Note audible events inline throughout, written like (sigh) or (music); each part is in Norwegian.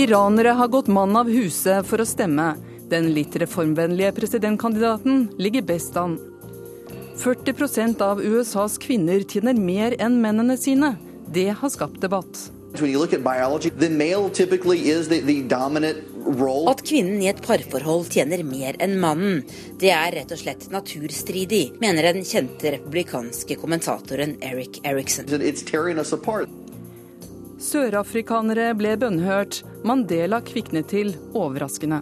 Iranere har gått mann av huse for å stemme. Den litt reformvennlige presidentkandidaten ligger best an. 40% av USAs kvinner tjener mer enn mennene sine. Det har skapt debatt. At kvinnen i et parforhold tjener mer enn mannen, det er rett og slett naturstridig, mener den kjente republikanske kommentatoren Eric Eriksen. Sørafrikanere ble bønnhørt, Mandela kviknet til overraskende.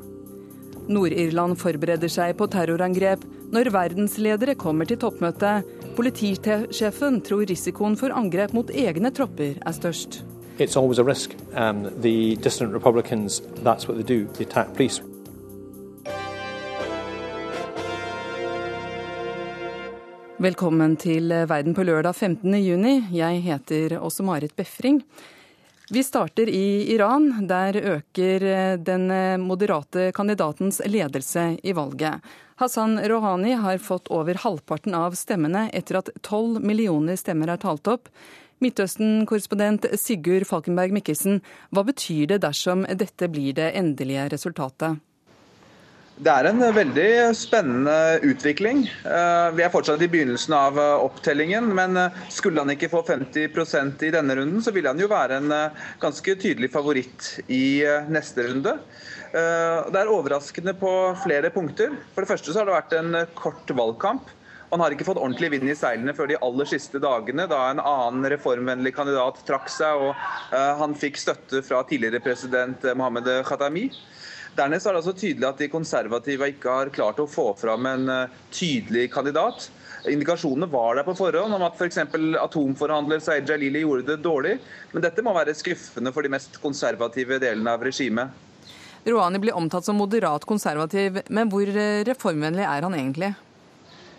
Nord-Irland forbereder seg på terrorangrep når verdensledere kommer til toppmøte. Politisjefen tror risikoen for angrep mot egne tropper er størst. It's always a risk. The dissident Republicans, that's what they do. They attack police. Velkommen til Verden på lørdag 15.6. Jeg heter også Marit Befring. Vi starter i Iran. Der øker eh, den eh, moderate kandidatens ledelse i valget. Hassan Rouhani har fått over halvparten av stemmene etter at tolv millioner stemmer er talt opp. Midtøsten-korrespondent Sigurd Falkenberg Mikkelsen, hva betyr det dersom dette blir det endelige resultatet? Det er en veldig spennende utvikling. Eh, vi er fortsatt i begynnelsen av eh, opptellingen, men eh, skulle han ikke få 50% i denne runden, så ville han jo være en ganske tydelig favoritt i neste runde. Det er overraskende på flere punkter. For det første så har det vært en kort valgkamp. Han har ikke fått ordentlig vind i seilene før de aller siste dagene, da en annen reformvennlig kandidat trakk seg og han fikk støtte fra tidligere president Mohammed Khatami. Dernest er det også tydelig at de konservative ikke har klart å få fram en eh, tydelig kandidat. Indikasjonene var der på forhånd om at f.eks. For atomforhandler Saeed Jalili gjorde det dårlig, men dette må være skuffende for de mest konservative delene av regimet. Rouhani blir omtalt som moderat konservativ, men hvor eh, reformvennlig er han egentlig?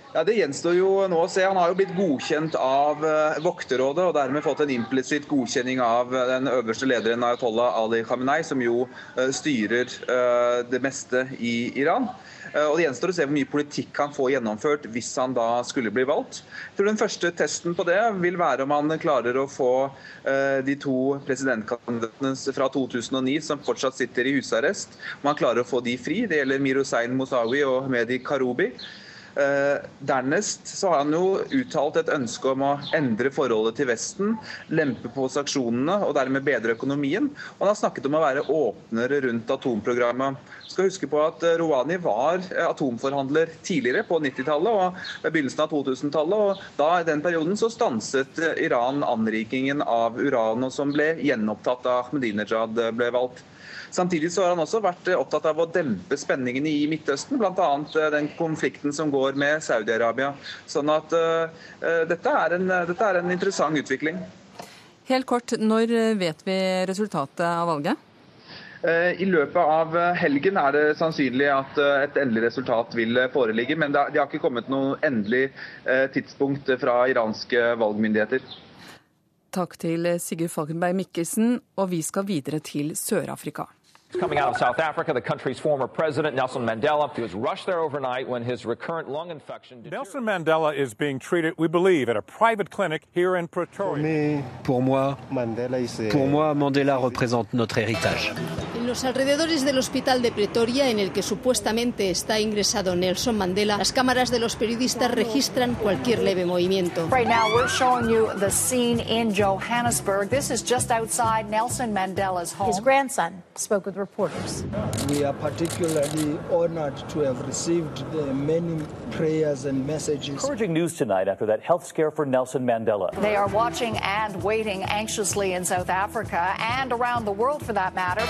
Ja, Det gjenstår jo nå å se. Han har jo blitt godkjent av uh, Vokterrådet og dermed fått en implisitt godkjenning av uh, den øverste lederen Ayatollah Ali Khamenei, som jo uh, styrer det meste i Iran. Og Det gjenstår å se hvor mye politikk han får gjennomført hvis han da skulle bli valgt. Jeg tror Den første testen på det vil være om han klarer å få de to presidentkandidatene fra 2009 som fortsatt sitter i husarrest, om han klarer å få de fri. Det gjelder Mirosein Mosawi og Mehdi Karoubi. Eh, dernest så har han jo uttalt et ønske om å endre forholdet til Vesten, lempe på sanksjonene og dermed bedre økonomien. Og han har snakket om å være åpnere rundt atomprogrammet. Vi skal huske på at eh, Rouhani var eh, atomforhandler tidligere, på 90-tallet og ved begynnelsen av 2000-tallet. og da I den perioden så stanset Iran anrikingen av uran, og som ble gjenopptatt da Ahmedinejad ble valgt. Samtidig så har han også vært eh, opptatt av å dempe spenningene i Midtøsten, bl.a. Eh, den konflikten som går med Saudi-Arabia. Sånn at uh, dette, er en, dette er en interessant utvikling. Helt kort, når vet vi resultatet av valget? I løpet av helgen er det sannsynlig at et endelig resultat vil foreligge. Men det har ikke kommet noe endelig tidspunkt fra iranske valgmyndigheter. Takk til Sigurd Falkenberg Mikkelsen, og vi skal videre til Sør-Afrika. Coming out of South Africa, the country's former president, Nelson Mandela, was rushed there overnight when his recurrent lung infection. Nelson Mandela is being treated, we believe, at a private clinic here in Pretoria. Pour moi, pour moi, Mandela représente notre héritage. En los alrededores del hospital de Pretoria, en el que supuestamente está ingresado Nelson Mandela, las cámaras de los periodistas registran cualquier leve movimiento. Right now, we're showing you the scene in Johannesburg. This is just outside Nelson Mandela's home. His grandson spoke with reporters. We are particularly honored to have received the many prayers and messages. Encouraging news tonight after that health scare for Nelson Mandela. They are watching and waiting anxiously in South Africa and around the world for that matter.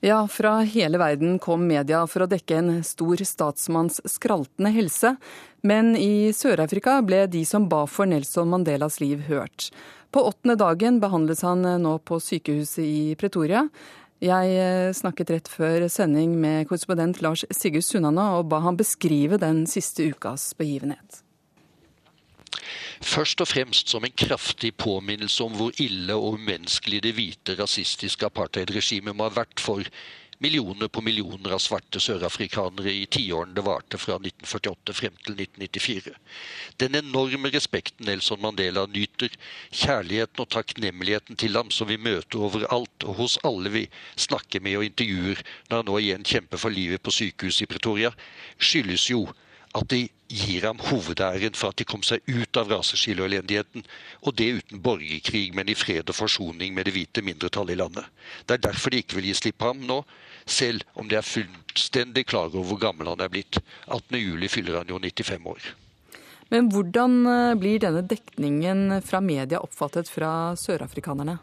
Ja, fra hele verden kom media for å dekke en stor statsmanns skraltende helse. Men i Sør-Afrika ble de som ba for Nelson Mandelas liv, hørt. På åttende dagen behandles han nå på sykehuset i Pretoria. Jeg eh, snakket rett før sending med korrespondent Lars Sigurd Sunnane og ba han beskrive den siste ukas begivenhet. Først og fremst som en kraftig påminnelse om hvor ille og umenneskelig det hvite rasistiske apartheidregimet må ha vært for millioner på millioner av svarte sørafrikanere i tiårene det varte fra 1948 frem til 1994. Den enorme respekten Nelson Mandela nyter, kjærligheten og takknemligheten til ham som vi møter overalt og hos alle vi snakker med og intervjuer når han nå igjen kjemper for livet på sykehuset i Pretoria, skyldes jo at de gir ham hovedæren for at de kom seg ut av raseskillet og elendigheten, og det uten borgerkrig, men i fred og forsoning med det hvite mindretallet i landet. Det er derfor de ikke vil gi slipp ham nå, selv om de er fullstendig klar over hvor gammel han er blitt. 18.07 fyller han jo 95 år. Men hvordan eh, blir denne dekningen fra media oppfattet fra sørafrikanerne?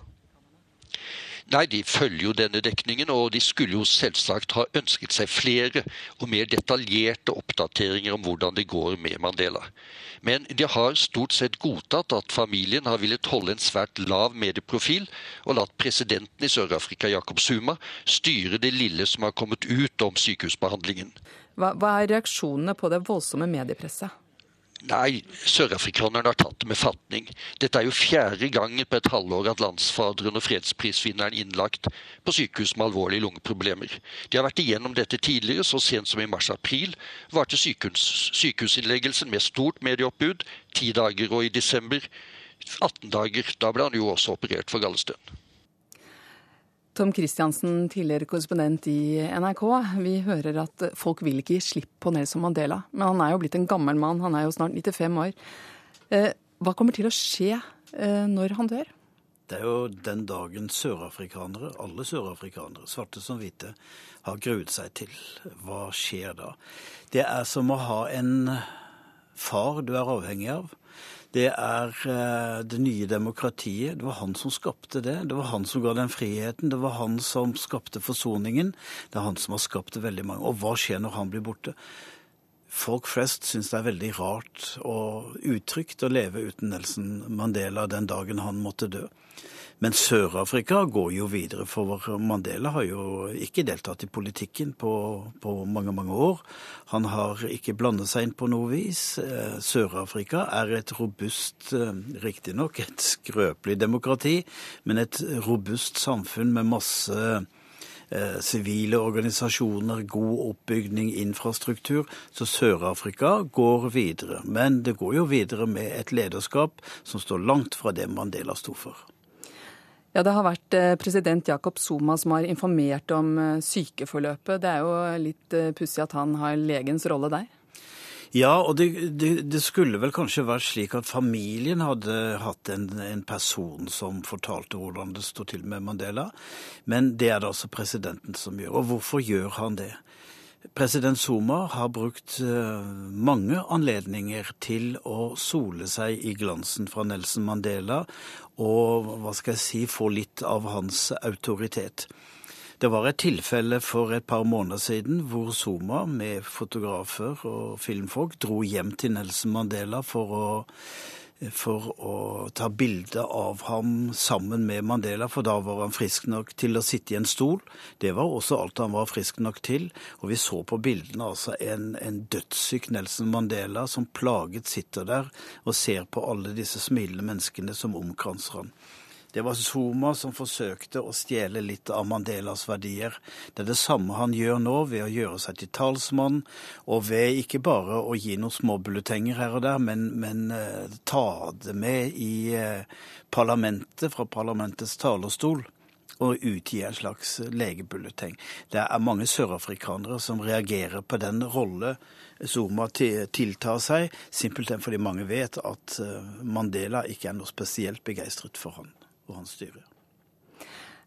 Nei, de følger jo denne dekningen, og de skulle jo selvsagt ha ønsket seg flere og mer detaljerte oppdateringer om hvordan det går med Mandela. Men de har stort sett godtatt at familien har villet holde en svært lav medieprofil, og latt presidenten i Sør-Afrika, Jacob Zuma, styre det lille som har kommet ut om sykehusbehandlingen. Hva, hva er reaksjonene på det voldsomme mediepresset? Nei, sørafrikanerne har tatt det med fatning. Dette er jo fjerde gangen på et halvår at landsfaderen og fredsprisvinneren innlagt på sykehus med alvorlige lungeproblemer. De har vært igjennom dette tidligere, så sent som i mars-april varte sykehus, sykehusinnleggelsen med stort medieoppbud ti dager, og i desember 18 dager. Da ble han jo også operert for gallestønn. Tom Christiansen, tidligere korrespondent i NRK. Vi hører at folk vil ikke gi slipp på Nelson Mandela. Men han er jo blitt en gammel mann, han er jo snart 95 år. Eh, hva kommer til å skje eh, når han dør? Det er jo den dagen sørafrikanere, alle sørafrikanere, svarte som hvite, har gruet seg til. Hva skjer da? Det er som å ha en far du er avhengig av det er eh, det nye demokratiet. Det var han som skapte det. Det var han som ga den friheten. Det var han som skapte forsoningen. Det er han som har skapt veldig mange. Og hva skjer når han blir borte? Folk flest syns det er veldig rart og utrygt å leve uten Nelson Mandela den dagen han måtte dø. Men Sør-Afrika går jo videre, for Mandela har jo ikke deltatt i politikken på, på, mange, mange år. Han har ikke blandet seg inn på noe vis. Eh, Sør-Afrika er et robust, eh, riktignok et skrøpelig demokrati, men et robust samfunn med masse eh, sivile organisasjoner, god oppbygning, infrastruktur. Så Sør-Afrika går videre. Men det går jo videre med et lederskap som står langt fra det Mandela sto for. Ja, Det har vært eh, president Jacob Zuma som har informert om eh, sykeforløpet. Det er jo litt eh, pussig at han har legens rolle der? Ja, og det, det, det, skulle vel kanskje vært slik at familien hadde hatt en, en, person som fortalte hvordan det sto til med Mandela, men det er det altså presidenten som gjør. Og hvorfor gjør han det? President Zuma har brukt mange anledninger til å sole seg i glansen fra Nelson Mandela og hva skal jeg si, få litt av hans autoritet. Det var et tilfelle for et par måneder siden hvor Zuma med fotografer og filmfolk dro hjem til Nelson Mandela for å for å ta bilde av ham sammen med Mandela, for da var han frisk nok til å sitte i en stol. Det var også alt han var frisk nok til. Og vi så på bildene altså en, en dødssyk Nelson Mandela som plaget sitter der og ser på alle disse smilende menneskene som omkranser han. Det var Zuma som forsøkte å stjele litt av Mandelas verdier. Det er det samme han gjør nå, ved å gjøre seg til talsmann, og ved ikke bare å gi noen småbulletenger her og der, men, men uh, ta det med i uh, parlamentet, fra parlamentets talerstol og utgi en slags legebulleteng. Det er mange sørafrikanere som reagerer på den rolle Zuma tiltar seg, simpelthen fordi mange vet at eh, Mandela ikke er noe spesielt begeistret for han og hans styre.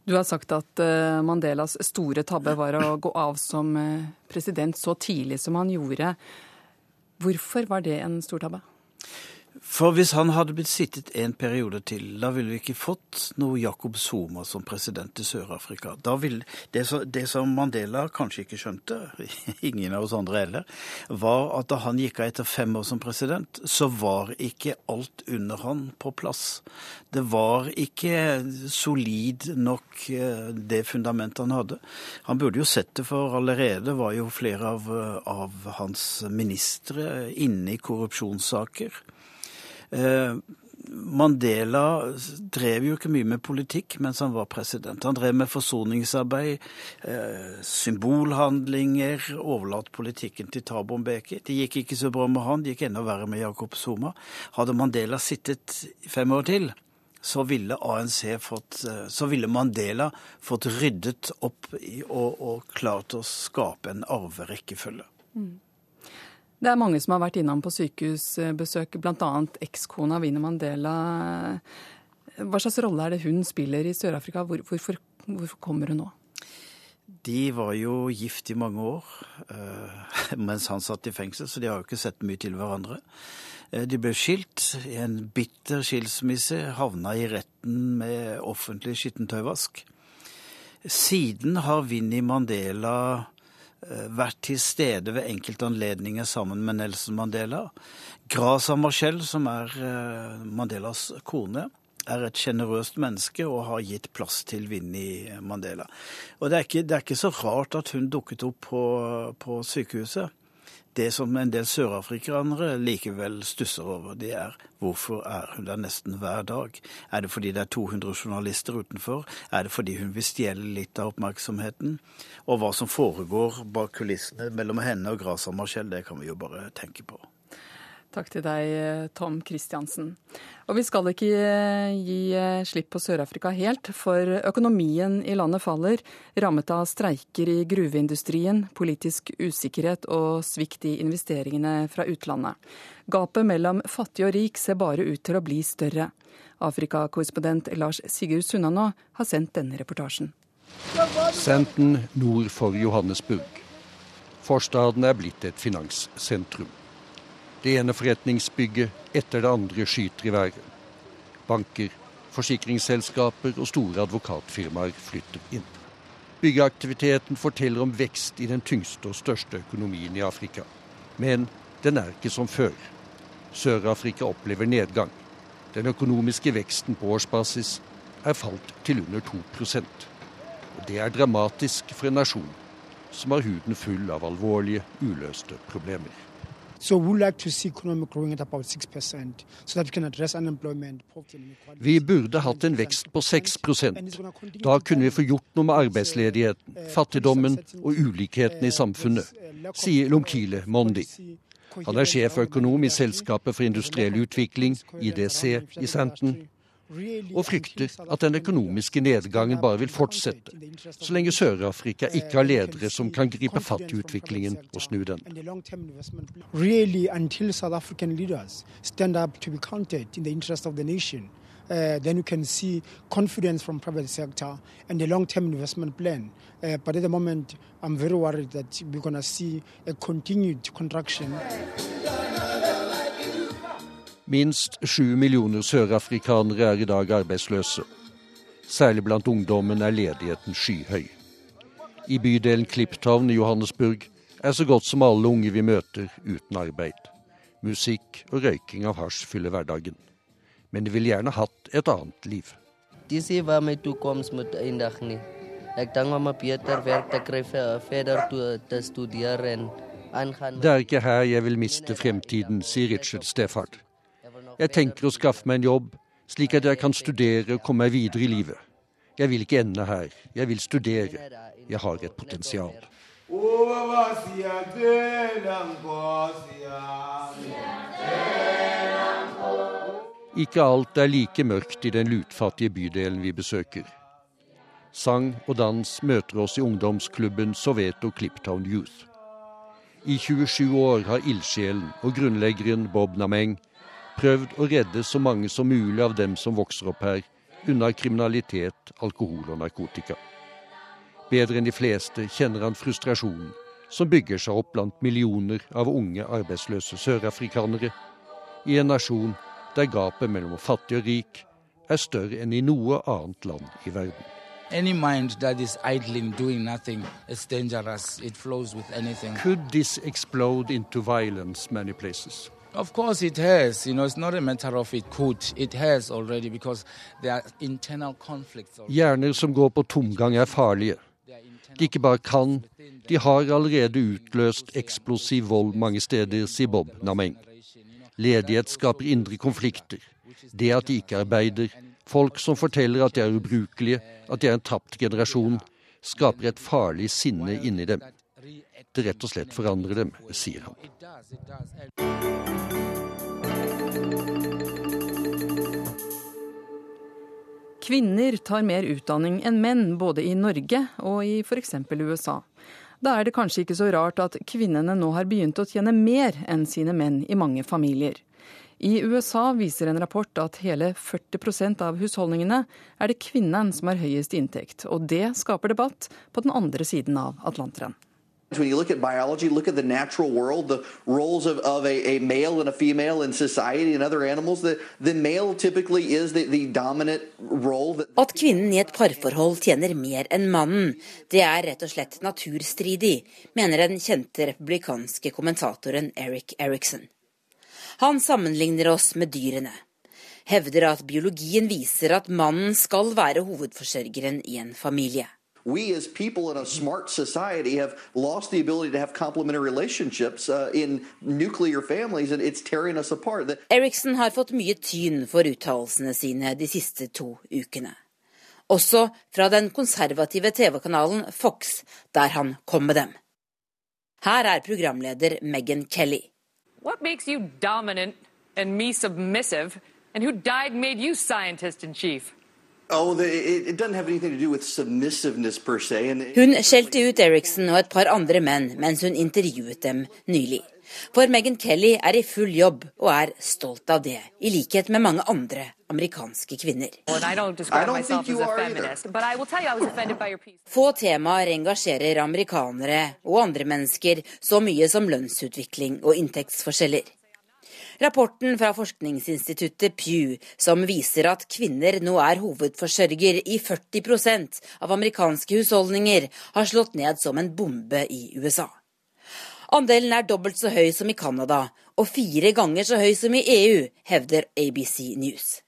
Du har sagt at eh, Mandelas store tabbe var å gå av som eh, president så tidlig som han gjorde. Hvorfor var det en stor tabbe? For hvis han hadde blitt sittet en periode til, da ville vi ikke fått noe Jacob Zuma som president i Sør-Afrika. Det, det, som Mandela kanskje ikke skjønte, (laughs) ingen av oss andre heller, var at da han gikk av etter fem år som president, så var ikke alt under han på plass. Det var ikke solid nok eh, det fundamentet han hadde. Han burde jo sett det, for allerede var jo flere av, av hans ministre inne i korrupsjonssaker. Eh, Mandela drev jo ikke mye med politikk mens han var president. Han drev med forsoningsarbeid, eh, symbolhandlinger, overlatt politikken til Thabo Mbeki. Det gikk ikke så bra med han, det gikk enda verre med Jacob Zuma. Hadde Mandela sittet fem år til, så ville ANC fått eh, Så ville Mandela fått ryddet opp i, og, og klart å skape en arverekkefølge. Mm. Det er mange som har vært innom på sykehusbesøk, bl.a. ekskona Wiener Mandela. Hva slags rolle er det hun spiller i Sør-Afrika? Hvor, hvorfor, hvorfor, kommer hun nå? De var jo gift i mange år uh, (laughs) mens han satt i fengsel, så de har jo ikke sett mye til hverandre. Uh, de ble skilt i en bitter skilsmisse, havna i retten med offentlig skittentøyvask. Siden har Vinni Mandela Eh, vært til stede ved enkelte anledninger sammen med Nelson Mandela. Graza Marcel, som er eh, Mandelas kone, er et sjenerøst menneske og har gitt plass til Vinni Mandela. Og det er, ikke, det er ikke så rart at hun dukket opp på, på sykehuset. Det som en del sørafrikanere likevel stusser over, det er hvorfor er hun der nesten hver dag? Er det fordi det er 200 journalister utenfor? Er det fordi hun vil stjele litt av oppmerksomheten? Og hva som foregår bak kulissene mellom henne og Grasa Marcel, det kan vi jo bare tenke på. Takk til deg, Tom Christiansen. Og vi skal ikke eh, gi eh, slipp på Sør-Afrika helt, for økonomien i landet faller, rammet av streiker i gruveindustrien, politisk usikkerhet og svikt i investeringene fra utlandet. Gapet mellom fattig og rik ser bare ut til å bli større. Afrikakorrespondent Lars Sigurd Sunnanå har sendt denne reportasjen. Senten nord for Johannesburg. Forstaden er blitt et finanssentrum. Det ene forretningsbygget etter det andre skyter i været. Banker, forsikringsselskaper og store advokatfirmaer flytter inn. Byggeaktiviteten forteller om vekst i den tyngste og største økonomien i Afrika. Men den er ikke som før. Sør-Afrika opplever nedgang. Den økonomiske veksten på årsbasis er falt til under 2 Og Det er dramatisk for en nasjon som har huden full av alvorlige, uløste problemer. Vi burde hatt en vekst på 6 Da kunne vi få gjort noe med arbeidsledigheten, fattigdommen og ulikheten i samfunnet, sier Lomkile Mondi. Han er sjeføkonom i Selskapet for industriell utvikling, IDC, i Santon, og frykter at den økonomiske nedgangen bare vil fortsette, så lenge Sør-Afrika ikke har ledere som kan gripe fatt i utviklingen og snu den. Uh, then you can see confidence from private sector and a long-term investment plan. Uh, but at the moment, I'm very worried that we're going to see a continued contraction. Minst sju millioner sørafrikanere er i dag arbeidsløse. Særlig blant ungdommen er ledigheten skyhøy. I bydelen Cliptown i Johannesburg er så godt som alle unge vi møter, uten arbeid. Musikk og røyking av hasj fyller hverdagen. Men de ville gjerne hatt et annet liv. De hva med studere. Det er ikke her jeg vil miste fremtiden, sier Richard Steffard. Jeg tenker å skaffe meg en jobb, slik at jeg kan studere og komme meg videre i livet. Jeg vil ikke ende her. Jeg vil studere. Jeg har et potensial. Ikke alt er like mørkt i den lutfattige bydelen vi besøker. Sang og dans møter oss i ungdomsklubben Soveto Cliptown Youth. I 27 år har ildsjelen og grunnleggeren Bob Nameng prøvd å redde så mange som mulig av dem som vokser opp her, unna kriminalitet, alkohol og narkotika. Bedre enn de fleste kjenner han frustrasjonen som bygger seg opp blant millioner av unge arbeidsløse sørafrikanere i en nasjon der gapet mellom fattig og rik er større enn i noe annet land i verden. Any mind that is idling, doing nothing, is dangerous. It flows with anything. Could this explode into violence many places? Of course it has. You know, it's not a matter of it could. It has already because there are internal conflicts. Hjerner som går på tomgang er farlige. De ikke bare kan, de har allerede utløst eksplosiv vold mange steder, sier Bob Nameng. Ledighet skaper indre konflikter. det at de ikke arbeider, folk som forteller at de er ubrukelige, at de er en tapt generasjon, skaper et farlig sinne inni dem. Det rett og slett forandrer dem, sier han. Kvinner tar mer utdanning enn menn, både i Norge og i f.eks. USA. Da er det kanskje ikke så rart at kvinnene nå har begynt å tjene mer enn sine menn i mange familier. I USA viser en rapport at hele 40% av husholdningene er det kvinnen som har høyest inntekt, og det skaper debatt på den andre siden av Atlanteren. When you look at biology, look at the natural world, the roles of, of a, a, male and a female in society and other animals, the, the male typically is the, the dominant role. That... At kvinnen i et parforhold tjener mer enn mannen, det er rett og slett naturstridig, mener den kjente republikanske kommentatoren Eric Erikson. Han sammenligner oss med dyrene. Hevder at biologien viser at mannen skal være hovedforsørgeren i en familie. We as people in a smart society have lost the ability to have complementary relationships uh, in nuclear families, and it's tearing us apart. Eriksson har fått mye tyn for uttalelsene sine de siste to ukene. Også fra den konservative TV-kanalen Fox, der han kom med dem. Her er programleder Meghan Kelly. What makes you dominant and me submissive, and who died made you scientist in chief? Oh, hun skjelte ut Eriksen og et par andre menn mens hun intervjuet dem nylig. For Meghan Kelly er i full jobb og er stolt av det, i likhet med mange andre amerikanske kvinner. Få temaer engasjerer amerikanere og andre mennesker så mye som lønnsutvikling og inntektsforskjeller. Rapporten fra forskningsinstituttet Pew, som viser at kvinner nå er hovedforsørger i 40% av amerikanske husholdninger, har slått ned som en bombe i USA. Andelen er dobbelt så høy som i Canada, og fire ganger så høy som i EU, hevder ABC News.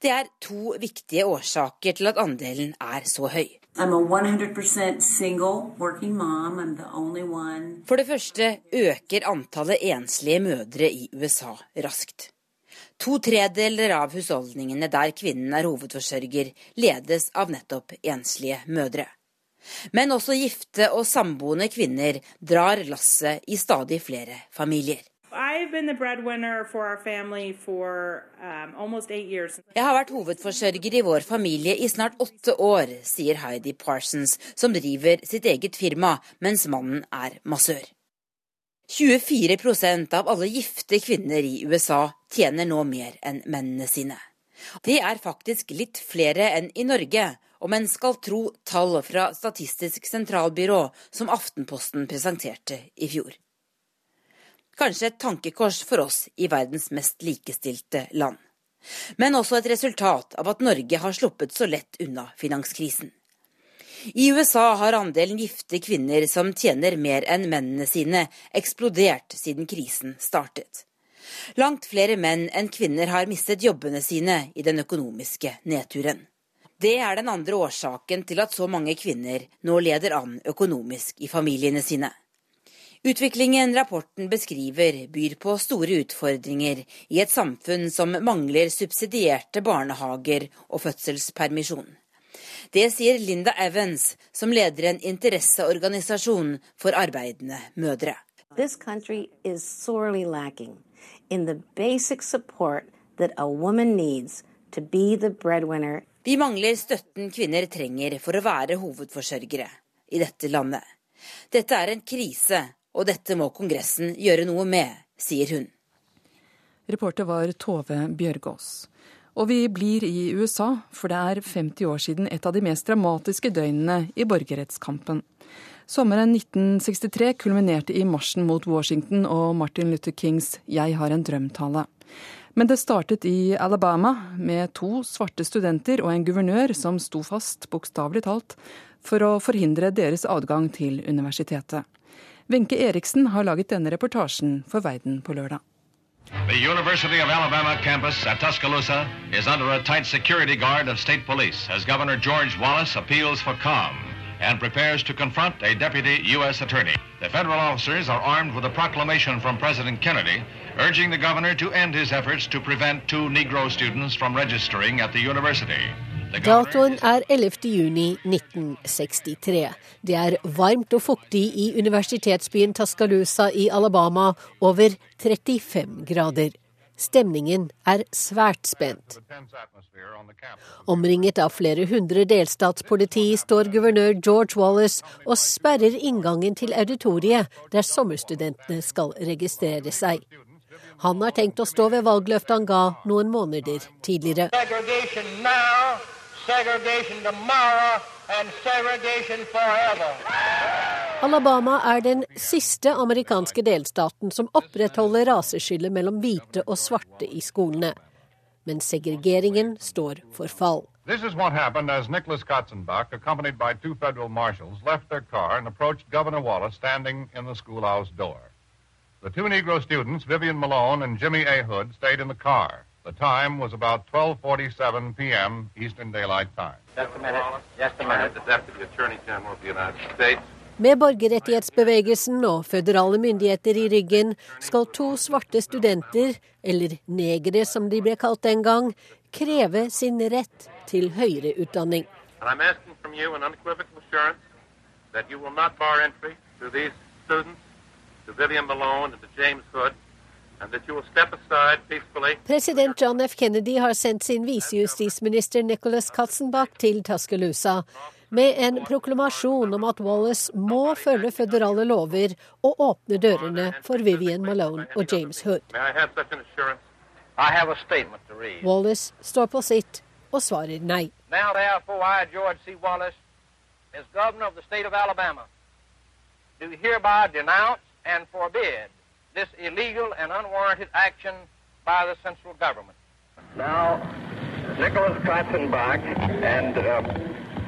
Det er to viktige årsaker til at andelen er så høy. For det første øker antallet enslige mødre i USA raskt. To tredeler av husholdningene der kvinnen er hovedforsørger, ledes av nettopp enslige mødre. Men også gifte og samboende kvinner drar lasset i stadig flere familier. Um, Jeg har vært hovedforsørger i vår familie i snart åtte år, sier Heidi Parsons, som driver sitt eget firma mens mannen er massør. 24% av alle gifte kvinner i USA tjener nå mer enn mennene sine. Det er faktisk litt flere enn i Norge, om en skal tro tall fra Statistisk sentralbyrå som Aftenposten presenterte i fjor. Kanskje et tankekors for oss i verdens mest likestilte land. Men også et resultat av at Norge har sluppet så lett unna finanskrisen. I USA har andelen gifte kvinner som tjener mer enn mennene sine, eksplodert siden krisen startet. Langt flere menn enn kvinner har mistet jobbene sine i den økonomiske nedturen. Det er den andre årsaken til at så mange kvinner nå leder an økonomisk i familiene sine. Utviklingen rapporten beskriver, byr på store utfordringer i et samfunn som mangler subsidierte barnehager og fødselspermisjon. Det sier Linda Evans, som leder en interesseorganisasjon for arbeidende mødre. This country is sorely lacking in the basic support that a woman needs to be the breadwinner. Vi mangler støtten kvinner trenger for å være hovedforsørgere i dette landet. Dette er en krise og dette må Kongressen gjøre noe med, sier hun. Reporter var Tove Bjørgaas. Og vi blir i USA, for det er 50 år siden et av de mest dramatiske døgnene i borgerrettskampen. Sommeren 1963 kulminerte i marsjen mot Washington og Martin Luther Kings 'Jeg har en drøm'-tale. Men det startet i Alabama med to svarte studenter og en guvernør som sto fast, bokstavelig talt, for å forhindre deres adgang til universitetet. Wenche Eriksen har laget denne reportasjen for Verden på lørdag. The University of Alabama campus at Tuscaloosa is under a tight security guard of state police as Governor George Wallace appeals for calm. and prepares to confront a deputy U.S. attorney. The federal officers are armed with a proclamation from President Kennedy urging the governor to end his efforts to prevent two Negro students from registering at the university. Datoen er 11. juni 1963. Det er varmt og fuktig i universitetsbyen Tascaloosa i Alabama, over 35 grader. Stemningen er svært spent. Omringet av flere hundre delstatspoliti står guvernør George Wallace og sperrer inngangen til auditoriet der sommerstudentene skal registrere seg. Han har tenkt å stå ved valgløftet han ga noen måneder tidligere. Alabama er den siste amerikanske delstaten som opprettholder raseskillet mellom hvite og svarte i skolene. Men segregeringen står for fall. This is what happened as Nicholas Katzenbach, accompanied by two federal marshals, left their car and approached Governor Wallace standing in the schoolhouse door. The two Negro students, Vivian Malone and Jimmy A. Hood, stayed in the car. The time was about 12:47 p.m. Eastern Daylight Time. Just a minute. Just a minute. The Deputy Attorney General of the United States. Med borgerrettighetsbevegelsen og føderale myndigheter i ryggen skal to svarte studenter, eller negere som de ble kalt den gang, kreve sin rett til høyere utdanning. President John F. Kennedy har sendt sin visejustisminister Nicholas Katzenbach til Tuscaloosa med en proklamasjon om at Wallace må følge føderale lover og åpne dørene for Vivian Malone og James Hood. Wallace står på sitt og svarer nei. Now, therefore, I, George C. Wallace, as governor of the state of Alabama, do hereby denounce and forbid this illegal and unwarranted action by the central government. Now, Nicholas Katzenbach and uh,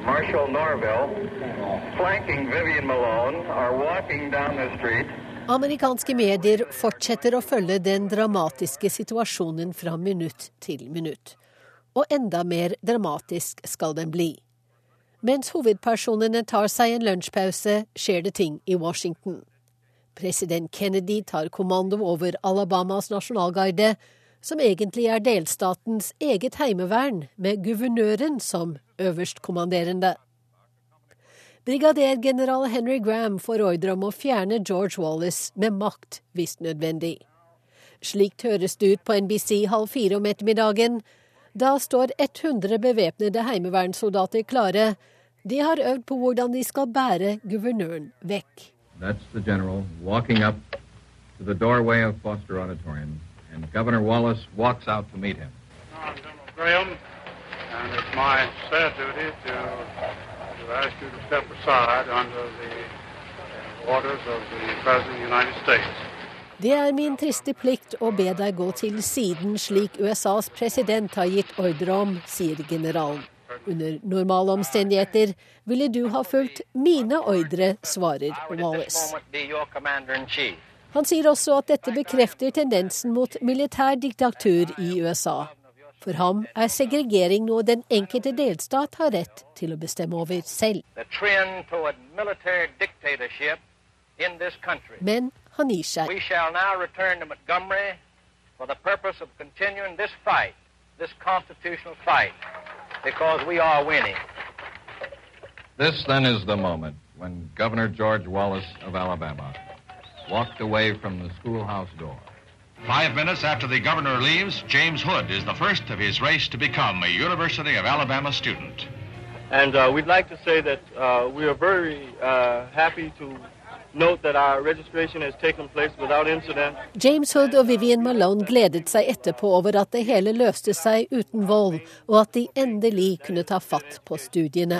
Marshall Norville, flanking Vivian Malone, are walking down the street. Amerikanske medier fortsetter å følge den dramatiske situasjonen fra minutt til minutt. Og enda mer dramatisk skal den bli. Mens hovedpersonene tar seg en lunsjpause, skjer det ting i Washington. President Kennedy tar kommando over Alabamas nasjonalgarde, som egentlig er delstatens eget heimevern, med guvernøren som øverstkommanderende. Brigadergeneral Henry Graham får ordre om å fjerne George Wallace med makt, hvis nødvendig. Slikt høres det ut på NBC halv fire om ettermiddagen. Da står 100 bevæpnede heimevernssoldater klare. De har øvd på hvordan de skal bære guvernøren vekk. That's the general walking up to the doorway of Foster Auditorium, and Governor Wallace walks out to meet him. I'm General Graham, and it's my sad duty to, to ask you to step aside under the orders of the President of the United States. Det er min triste plikt å be deg gå til siden slik USAs president har gitt ordre om, sier generalen. Under normale omstendigheter ville du ha fulgt mine ordre, svarer Wallace. Han sier også at dette bekrefter tendensen mot militær diktatur i USA. For ham er segregering noe den enkelte delstat har rett til å bestemme over selv. Men han gir seg. For the purpose of continuing this this constitutional fight because we are winning. This then is the moment when Governor George Wallace of Alabama walked away from the schoolhouse door. Five minutes after the governor leaves, James Hood is the first of his race to become a University of Alabama student. And uh, we'd like to say that uh, we are very uh, happy to James Hood og Vivian Malone gledet seg etterpå over at det hele løste seg uten vold, og at de endelig kunne ta fatt på studiene.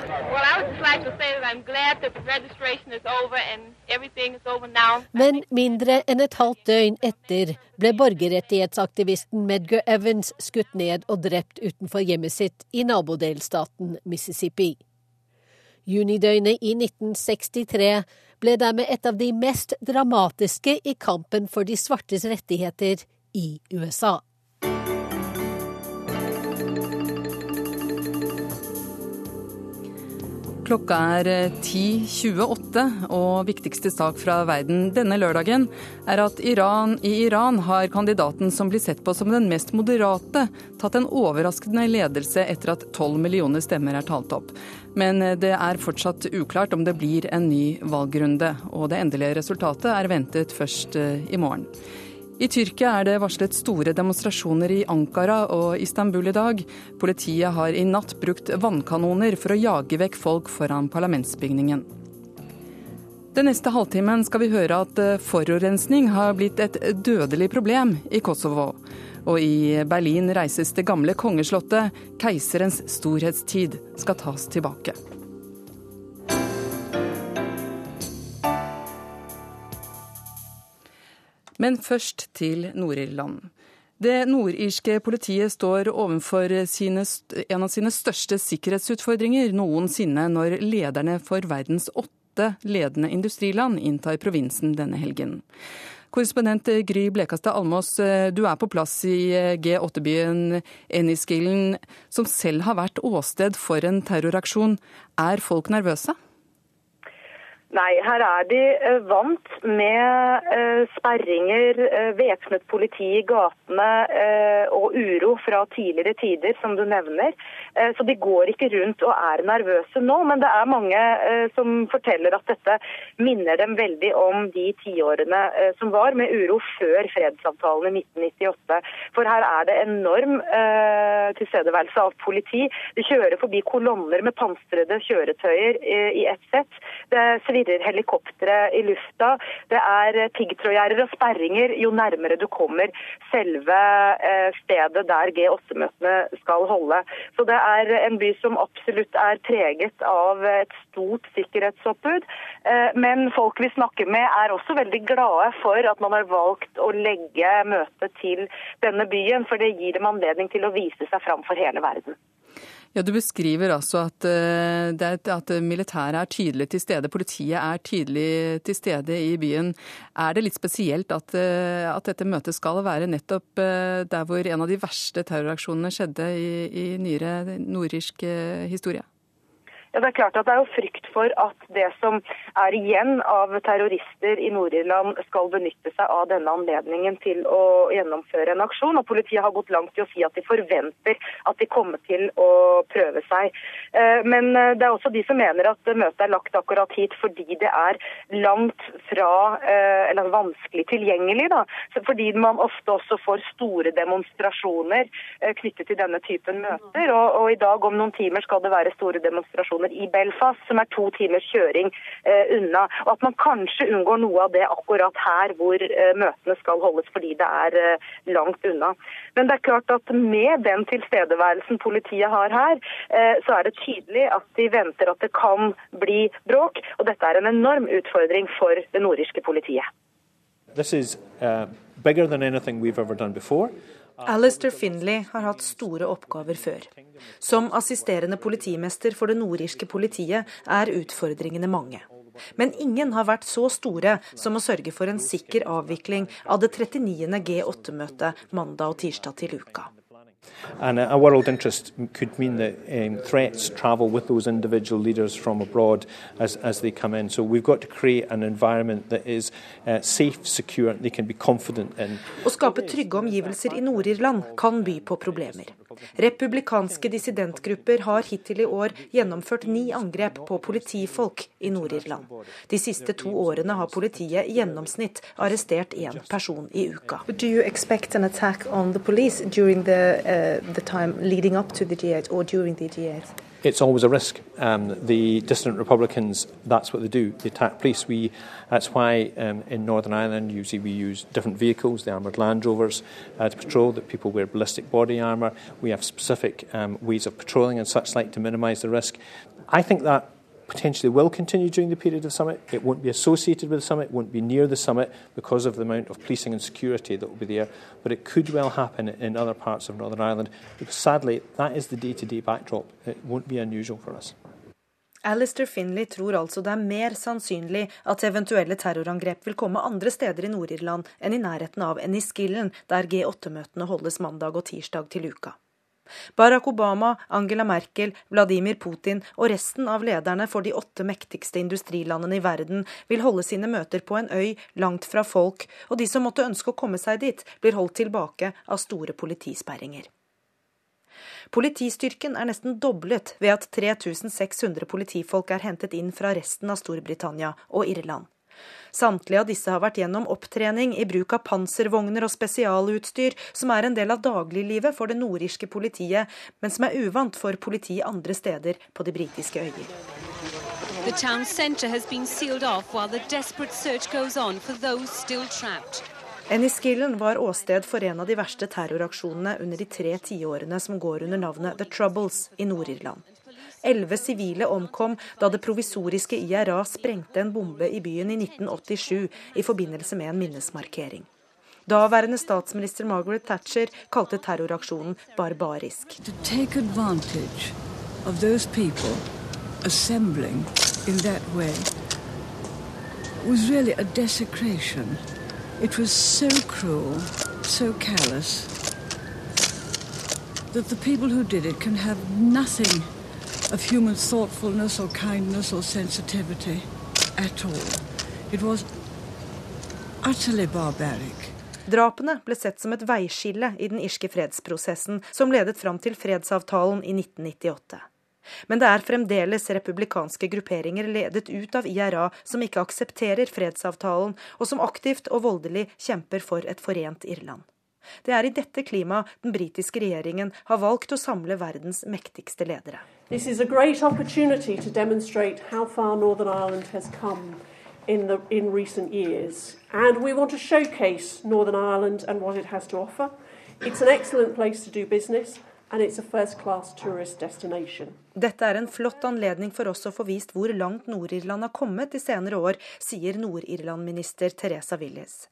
Men mindre enn et halvt døgn etter ble borgerrettighetsaktivisten Medgar Evans skutt ned og drept utenfor hjemmet sitt i nabodelstaten Mississippi. Junidøgnet i 1963 ble dermed et av de mest dramatiske i kampen for de svartes rettigheter i USA. Klokka er 10.28, eh, og viktigste sak fra verden denne lørdagen er at Iran, i Iran har kandidaten som blir sett på som den mest moderate, tatt en overraskende ledelse etter at tolv millioner stemmer er talt opp. Men eh, det er fortsatt uklart om det blir en ny valgrunde, og det endelige resultatet er ventet først eh, i morgen. I Tyrkia er det varslet store demonstrasjoner i Ankara og Istanbul i dag. Politiet har i natt brukt vannkanoner for å jage vekk folk foran parlamentsbygningen. Den neste halvtimen skal vi høre at eh, forurensning har blitt et dødelig problem i Kosovo. Og i Berlin reises det gamle kongeslottet. Keiserens storhetstid skal tas tilbake. Men først til Nord-Irland. Det nordirske politiet står overfor sine, en av sine største sikkerhetsutfordringer noensinne når lederne for verdens åtte ledende industriland inntar provinsen denne helgen. Korrespondent Gry Blekastad Almås, du er på plass i G8-byen Enniskillen, som selv har vært åsted for en terroraksjon. Er folk nervøse? Nei, her er de eh, vant med eh, sperringer, eh, væpnet politi i gatene og uro fra tidligere tider, som du nevner. Så de går ikke rundt og er nervøse nå. Men det er mange som forteller at dette minner dem veldig om de tiårene som var med uro før fredsavtalen i 1998. For her er det enorm tilstedeværelse av politi. De kjører forbi kolonner med pansrede kjøretøyer i ett sett. Det svirrer helikoptre i lufta. Det er piggtrådgjerder og sperringer jo nærmere du kommer selve eh, stedet der G8-møtene skal holde. Så det er en by som absolutt er preget av et stort sikkerhetsoppbud. Eh, men folk vi snakker med er også veldig glade for at man har valgt å legge møtet til denne byen, for det gir dem anledning til å vise seg fram for hele verden. Ja, Du beskriver altså at, eh, at militæret er tydelig til stede, politiet er tydelig til stede i byen. Er det litt spesielt at, eh, at dette møtet skal være nettopp eh, der hvor en av de verste terroraksjonene skjedde i, i nyere nordirsk historie? Ja, Det er klart at det er jo frykt for at det som er igjen av terrorister i Nord-Irland skal benytte seg av denne anledningen til å gjennomføre en aksjon. Og Politiet har gått langt i å si at de forventer at de kommer til å prøve seg. Eh, men eh, det er også de som mener at møtet er lagt akkurat hit fordi det er langt fra eh, eller vanskelig tilgjengelig. Da. Fordi man ofte også får store demonstrasjoner knyttet til denne typen møter. Og, og i dag om noen timer skal det være store demonstrasjoner demonstrasjoner i Belfast, som er to timers kjøring eh, unna. Og at man kanskje unngår noe av det akkurat her hvor eh, møtene skal holdes, fordi det er eh, langt unna. Men det er klart at med den tilstedeværelsen politiet har her, så er det tydelig at de venter at det kan bli bråk. Og dette er en enorm utfordring for det nordirske politiet. This is uh, bigger than anything we've ever done before. Alistair Finlay har hatt store oppgaver før. Som assisterende politimester for det nordirske politiet er utfordringene mange. Men ingen har vært så store som å sørge for en sikker avvikling av det 39. G8-møtet mandag og tirsdag til uka. And a world interest could mean that um, threats travel with those individual leaders from abroad as, as they come in. So we've got to create an environment that is uh, safe, secure, they can be confident in. Å skape trygge omgivelser i Nord-Irland kan by på problemer. Republikanske dissidentgrupper har hittil i år gjennomført ni angrep på politifolk i Nord-Irland. De siste to årene har politiet i gjennomsnitt arrestert én person i uka. The, uh, the time leading up to the G8 or during the G8? it's always a risk. Um, the dissident Republicans, that's what they do. They attack police. We, that's why um, in Northern Ireland, usually we use different vehicles, the armoured Land Rovers, uh, to patrol. That people wear ballistic body armour. We have specific um, ways of patrolling and such like to minimise the risk. I think that potentially will continue during the period of summit. It won't be associated with the summit, won't be near the summit because of the amount of policing and security that will be there. But it could well happen in other parts of Northern Ireland because sadly that is the day-to-day backdrop. It won't be unusual for us. Alistair Finley tror altså det er mer sannsynlig at eventuelle terrorangrep vil komme andre steder i Nord-Irland enn i nærheten av Enniskillen, der G8-møtene holdes mandag og tirsdag til uka. Barack Obama, Angela Merkel, Vladimir Putin og resten av lederne for de åtte mektigste industrilandene i verden vil holde sine møter på en øy langt fra folk, og de som måtte ønske å komme seg dit, blir holdt tilbake av store politisperringer. Politistyrken er nesten doblet ved at 3600 politifolk er hentet inn fra resten av Storbritannia og Irland. Samtlige av disse har vært gjennom opptrening i bruk av panservogner og spesialutstyr, som er en del av dagliglivet for det nordirske politiet, men som er uvant for politi andre steder på de britiske øyer. The town centre has been sealed off while the desperate search goes on for those still trapped. Enniskillen var åsted for en av de verste terroraksjonene under de tre tiårene som går under navnet The Troubles i Nord-Irland. Elleve sivile omkom da det provisoriske IRA sprengte en bombe i byen i 1987 i forbindelse med en minnesmarkering. Daværende statsminister Margaret Thatcher kalte terroraksjonen barbarisk. was really a desecration. It was so cruel, so callous, that the people who did it can have nothing of human thoughtfulness or kindness or sensitivity at all. It was utterly barbaric. Drapene ble sett som et veiskille i den irske fredsprosessen som ledet fram til fredsavtalen i 1998. Men det er fremdeles republikanske grupperinger ledet ut av IRA som ikke aksepterer fredsavtalen, og som aktivt og voldelig kjemper for et forent Irland. Det er i dette klimaet den britiske regjeringen har valgt å samle verdens mektigste ledere. This is a great opportunity to demonstrate how far Northern Ireland has come in, the, in recent years. And we want to showcase Northern Ireland and what it has to offer. It's an excellent place to do business. Dette er en flott anledning for oss å få vist hvor langt Nord-Irland har kommet de senere år, sier Nord-Irland-minister Teresa Willis.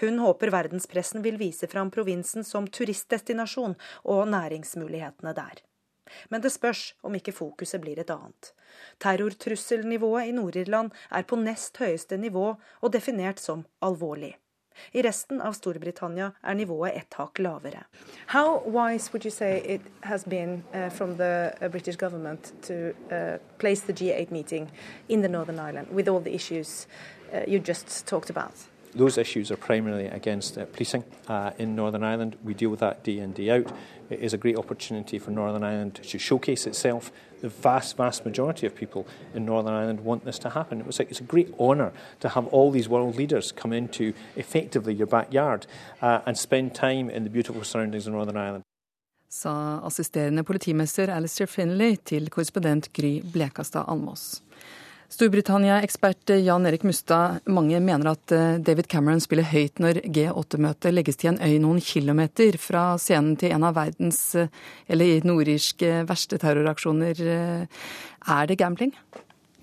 Hun håper verdenspressen vil vise fram provinsen som turistdestinasjon og næringsmulighetene der. Men det spørs om ikke fokuset blir et annet. Terrortrusselnivået i Nord-Irland er på nest høyeste nivå og definert som alvorlig. I resten av Storbritannia er nivået ett hakk lavere. How wise would you say it has been uh, from the uh, British uh, place the G8 meeting in the Northern Ireland with all the issues uh, you just talked about? Those issues are primarily against uh, policing uh, in Northern Ireland. We deal with that day in, day out. It is a great opportunity for Northern Ireland to showcase itself. The vast, vast majority of people in Northern Ireland want this to happen. It was like, it's a great honour to have all these world leaders come into effectively your backyard uh, and spend time in the beautiful surroundings of Northern Ireland. Sa assisterende politimester Alistair Finlay til korrespondent Gry Blekastad Almås. Storbritannia-ekspert Jan Erik Mustad, mange mener at eh, David Cameron spiller høyt når G8-møtet legges til en øy noen kilometer fra scenen til en av verdens, eh, eller nordirske, verste terroraksjoner. Eh, er det gambling?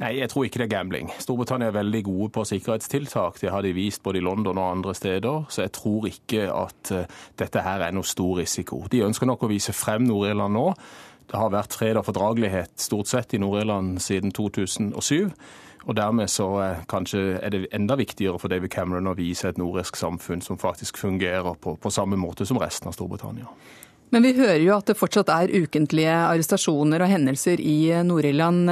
Nei, jeg tror ikke det er gambling. Storbritannia er veldig gode på sikkerhetstiltak. Det har de vist både i London og andre steder. Så jeg tror ikke at dette her er noe stor risiko. De ønsker nok å vise frem Nord-Irland nå. Det har vært fred og fordragelighet stort sett i Nord-Irland siden 2007. Og dermed så eh, kanskje er det enda viktigere for David Cameron å vise et nordisk samfunn som faktisk fungerer på, på samme måte som resten av Storbritannia. Men vi hører jo at det fortsatt er ukentlige arrestasjoner og hendelser i eh, Nord-Irland.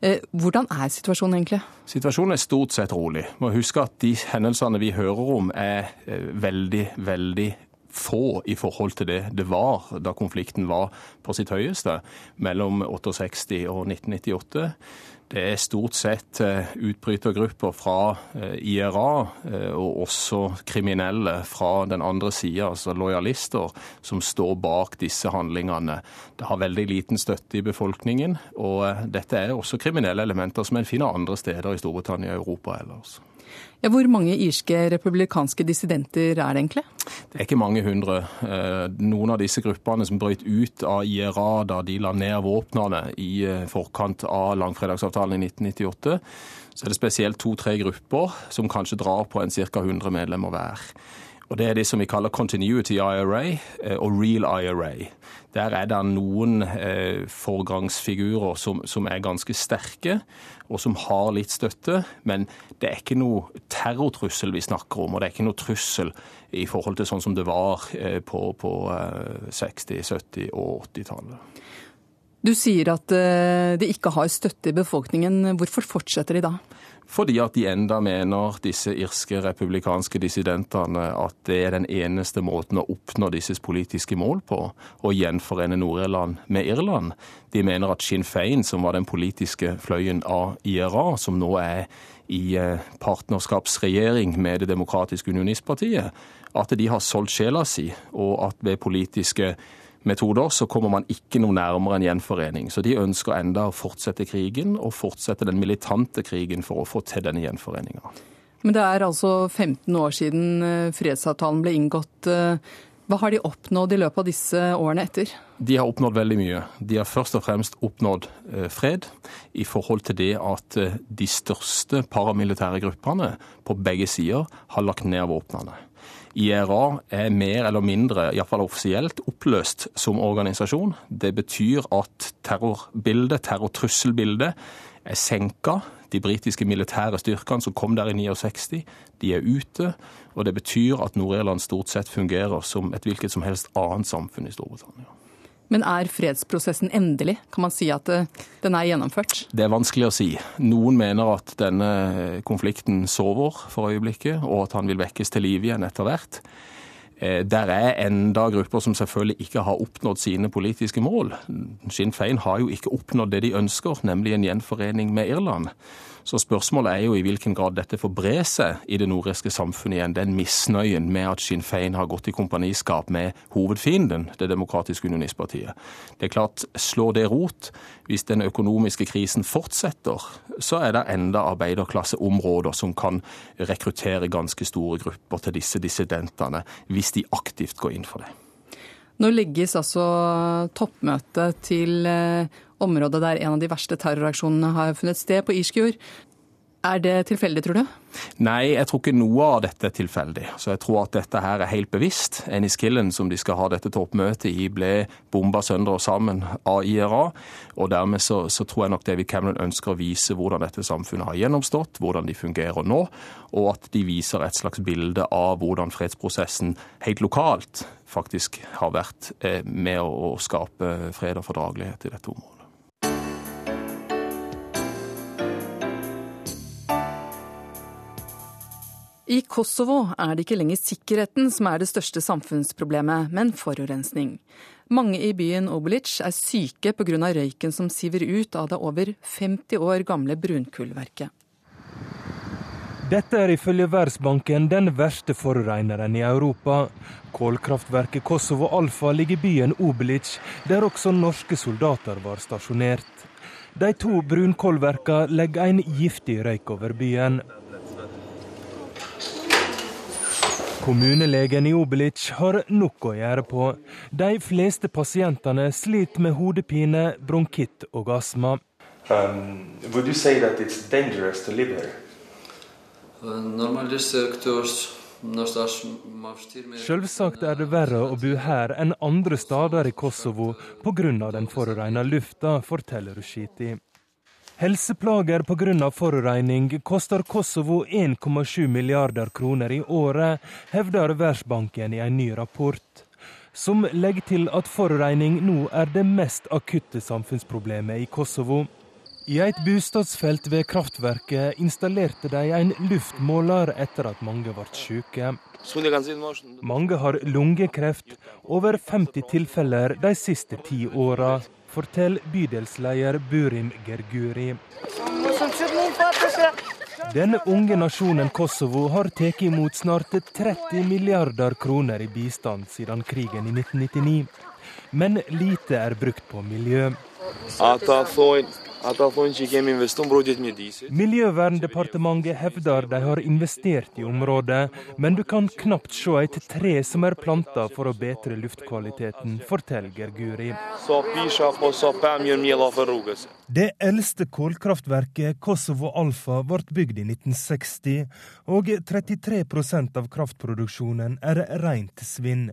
Eh, hvordan er situasjonen egentlig? Situasjonen er stort sett rolig. Må huske at de hendelsene vi hører om er veldig, veldig få i forhold til det det var da konflikten var på sitt høyeste mellom 68 og 1998. Det er stort sett eh, utbrytergrupper fra eh, IRA eh, og også kriminelle fra den andre sida, altså lojalister, som står bak disse handlingene. Det har veldig liten støtte i befolkningen, og dette er også kriminelle elementer som en finner andre steder i Storbritannia og Europa ellers. Ja, hvor mange irske republikanske dissidenter er det egentlig? Det er ikke mange hundre. Eh, noen av disse gruppene som brøt ut av IRA da de la ned våpnene i eh, forkant av langfredagsavtalen i 1998, så er det spesielt to-tre grupper som kanskje drar på en ca. 100 medlemmer hver. Og Det er det som vi kaller continuity IRA eh, og real IRA. Der er det noen eh, foregangsfigurer som, som, er ganske sterke, og som har litt støtte. Men det er ikke noe terrortrussel vi snakker om, og det er ikke noe trussel i forhold til sånn som det var eh, på, på eh, 60-, 70- og 80-tallet. Du sier at eh, de ikke har støtte i befolkningen. Hvorfor fortsetter de da? Fordi at de enda mener, disse irske republikanske dissidentene, at det er den eneste måten å oppnå disse politiske mål på, å gjenforene Nord-Irland med Irland. De mener at Sinn Fein, som var den politiske fløyen av IRA, som nå er i eh, partnerskapsregjering med Det demokratiske unionistpartiet, at de har solgt sjela si, og at ved politiske metoder, så kommer man ikke noe nærmere en gjenforening. Så de ønsker enda å fortsette krigen, og fortsette den militante krigen for å få til denne gjenforeninga. Men det er altså 15 år siden eh, fredsavtalen ble inngått. Eh, hva har de oppnådd i løpet av disse årene etter? De har oppnådd veldig mye. De har først og fremst oppnådd eh, fred i forhold til det at de største paramilitære gruppene på begge sider har lagt ned våpnene. IRA er mer eller mindre, iallfall offisielt, oppløst som organisasjon. Det betyr at terrorbildet, terrortrusselbildet, er senka. De britiske militære styrkene som kom der i 69, de er ute. Og det betyr at Nord-Irland stort sett fungerer som et hvilket som helst annet samfunn i Storbritannia. Men er fredsprosessen endelig? Kan man si at eh, den er gjennomført? Det er vanskelig å si. Noen mener at denne konflikten sover for øyeblikket, og at han vil vekkes til live igjen etter hvert. Eh, der er enda grupper som selvfølgelig ikke har oppnådd sine politiske mål. Sinn Fein har jo ikke oppnådd det de ønsker, nemlig en gjenforening med Irland. Så spørsmålet er jo i hvilken grad dette får bre seg i det nordiske samfunnet igjen. Den misnøyen med at Sinn Fein har gått i kompaniskap med hovedfienden, Det demokratiske unionistpartiet. Det er klart, slår det rot, hvis den økonomiske krisen fortsetter, så er det enda arbeiderklasseområder som kan rekruttere ganske store grupper til disse dissidentene, hvis de aktivt går inn for det. Nå legges altså toppmøtet til eh, området der en av de verste terroraksjonene har funnet sted, på Irskjord. Er det tilfeldig, tror du? Nei, jeg tror ikke noe av dette er tilfeldig. Så jeg tror at dette her er helt bevisst. Enniskillen, som de skal ha dette toppmøtet i, ble bomba sønder og sammen av IRA. Og dermed så, så, tror jeg nok David Cameron ønsker å vise hvordan dette samfunnet har gjennomstått, hvordan de fungerer nå, og at de viser et slags bilde av hvordan fredsprosessen helt lokalt faktisk har vært eh, med å skape fred og fordragelighet i dette området. I Kosovo er det ikke lenger sikkerheten som er det største samfunnsproblemet, men forurensning. Mange i byen Obelic er syke pga. røyken som siver ut av det over 50 år gamle brunkullverket. Dette er ifølge Verdensbanken den verste forureineren i Europa. Kålkraftverket Kosovo Alfa ligger i byen Obelic, der også norske soldater var stasjonert. De to brunkullverkene legger en giftig røyk over byen. Kommunelegen i Obelic har nok å gjøre på. De fleste pasientene sliter med hodepine, bronkitt og astma. Um, would you say that it's dangerous to live here? Selvsagt er det verre å bo her enn andre steder i Kosovo pga. den forurensa lufta, forteller Rushiti. Helseplager pga. forurensning koster Kosovo 1,7 milliarder kroner i året, hevder Verdensbanken i en ny rapport. Som legger til at forurensning nå er det mest akutte samfunnsproblemet i Kosovo. I et bostadsfelt ved kraftverket installerte de en luftmåler etter at mange ble syke. Mange har lungekreft, over 50 tilfeller de siste ti åra forteller bydelsleder Burim Gerguri. Den unge nasjonen Kosovo har tatt imot snart 30 milliarder kroner i bistand siden krigen i 1999. Men lite er brukt på miljø. Miljøverndepartementet hevder de har investert i området, men du kan knapt se et tre som er planta for å bedre luftkvaliteten, forteller Guri. Det eldste kullkraftverket Kosovo Alfa ble bygd i 1960, og 33% av kraftproduksjonen er rent svinn.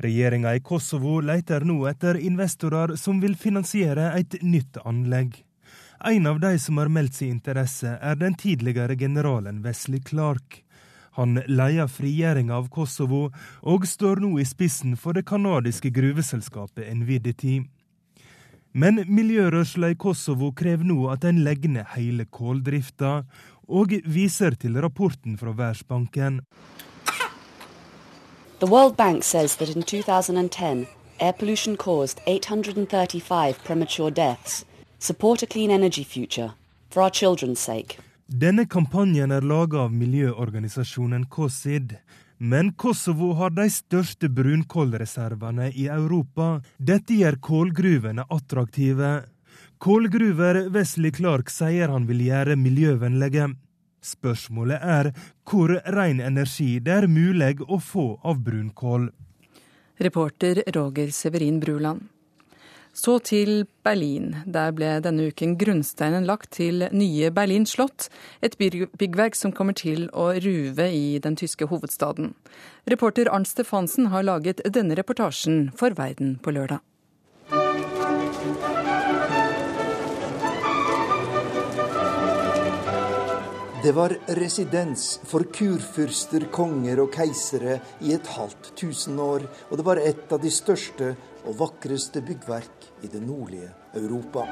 Regjeringa i Kosovo leter nå etter investorer som vil finansiere et nytt anlegg. En av de som har meldt sin interesse, er den tidligere generalen Wesley Clark. Han leier frigjøringa av Kosovo, og står nå i spissen for det canadiske gruveselskapet Envidity. Men miljørørsla i Kosovo krever nå at en legger ned hele kåldrifta, og viser til rapporten fra Verdensbanken. The World Bank says that in 2010, air pollution caused 835 premature deaths. Support a clean energy future, for our children's sake. Denne kampanjen er laga av miljøorganisasjonen COSID. Men Kosovo har de største brunkålreservene i Europa. Dette gjør kålgruvene attraktive. Kålgruver Wesley Clark sier han vil gjøre miljøvennlige. Spørsmålet er hvor ren energi det er mulig å få av brunkål. Reporter Roger Severin Bruland. Så til Berlin. Der ble denne uken grunnsteinen lagt til nye Berlin slott, et byggverk som kommer til å ruve i den tyske hovedstaden. Reporter Arnt Stefansen har laget denne reportasjen for Verden på lørdag. Det var residens for kurfyrster, konger og keisere i et halvt tusen år, og det var et av de største og vakreste byggverk i det nordlige Europa.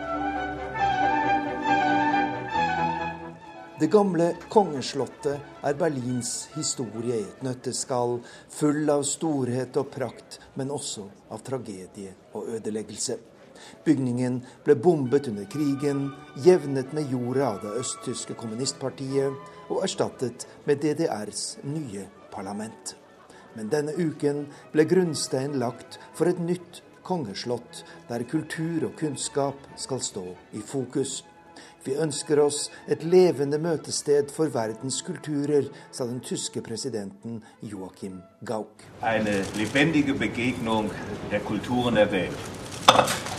Det gamle kongeslottet er Berlins historie i et nøtteskall, full av storhet og prakt, men også av tragedie og ødeleggelse. Bygningen ble bombet under krigen, jevnet med jorda av det østtyske kommunistpartiet og erstattet med DDRs nye parlament. Men denne uken ble grunnstein lagt for et nytt kongeslott, der kultur og kunnskap skal stå i fokus. Vi ønsker oss et levende møtested for verdens kulturer, sa den tyske presidenten Joachim Gauck. Eine lebendige Begegnung der Kulturen der Welt.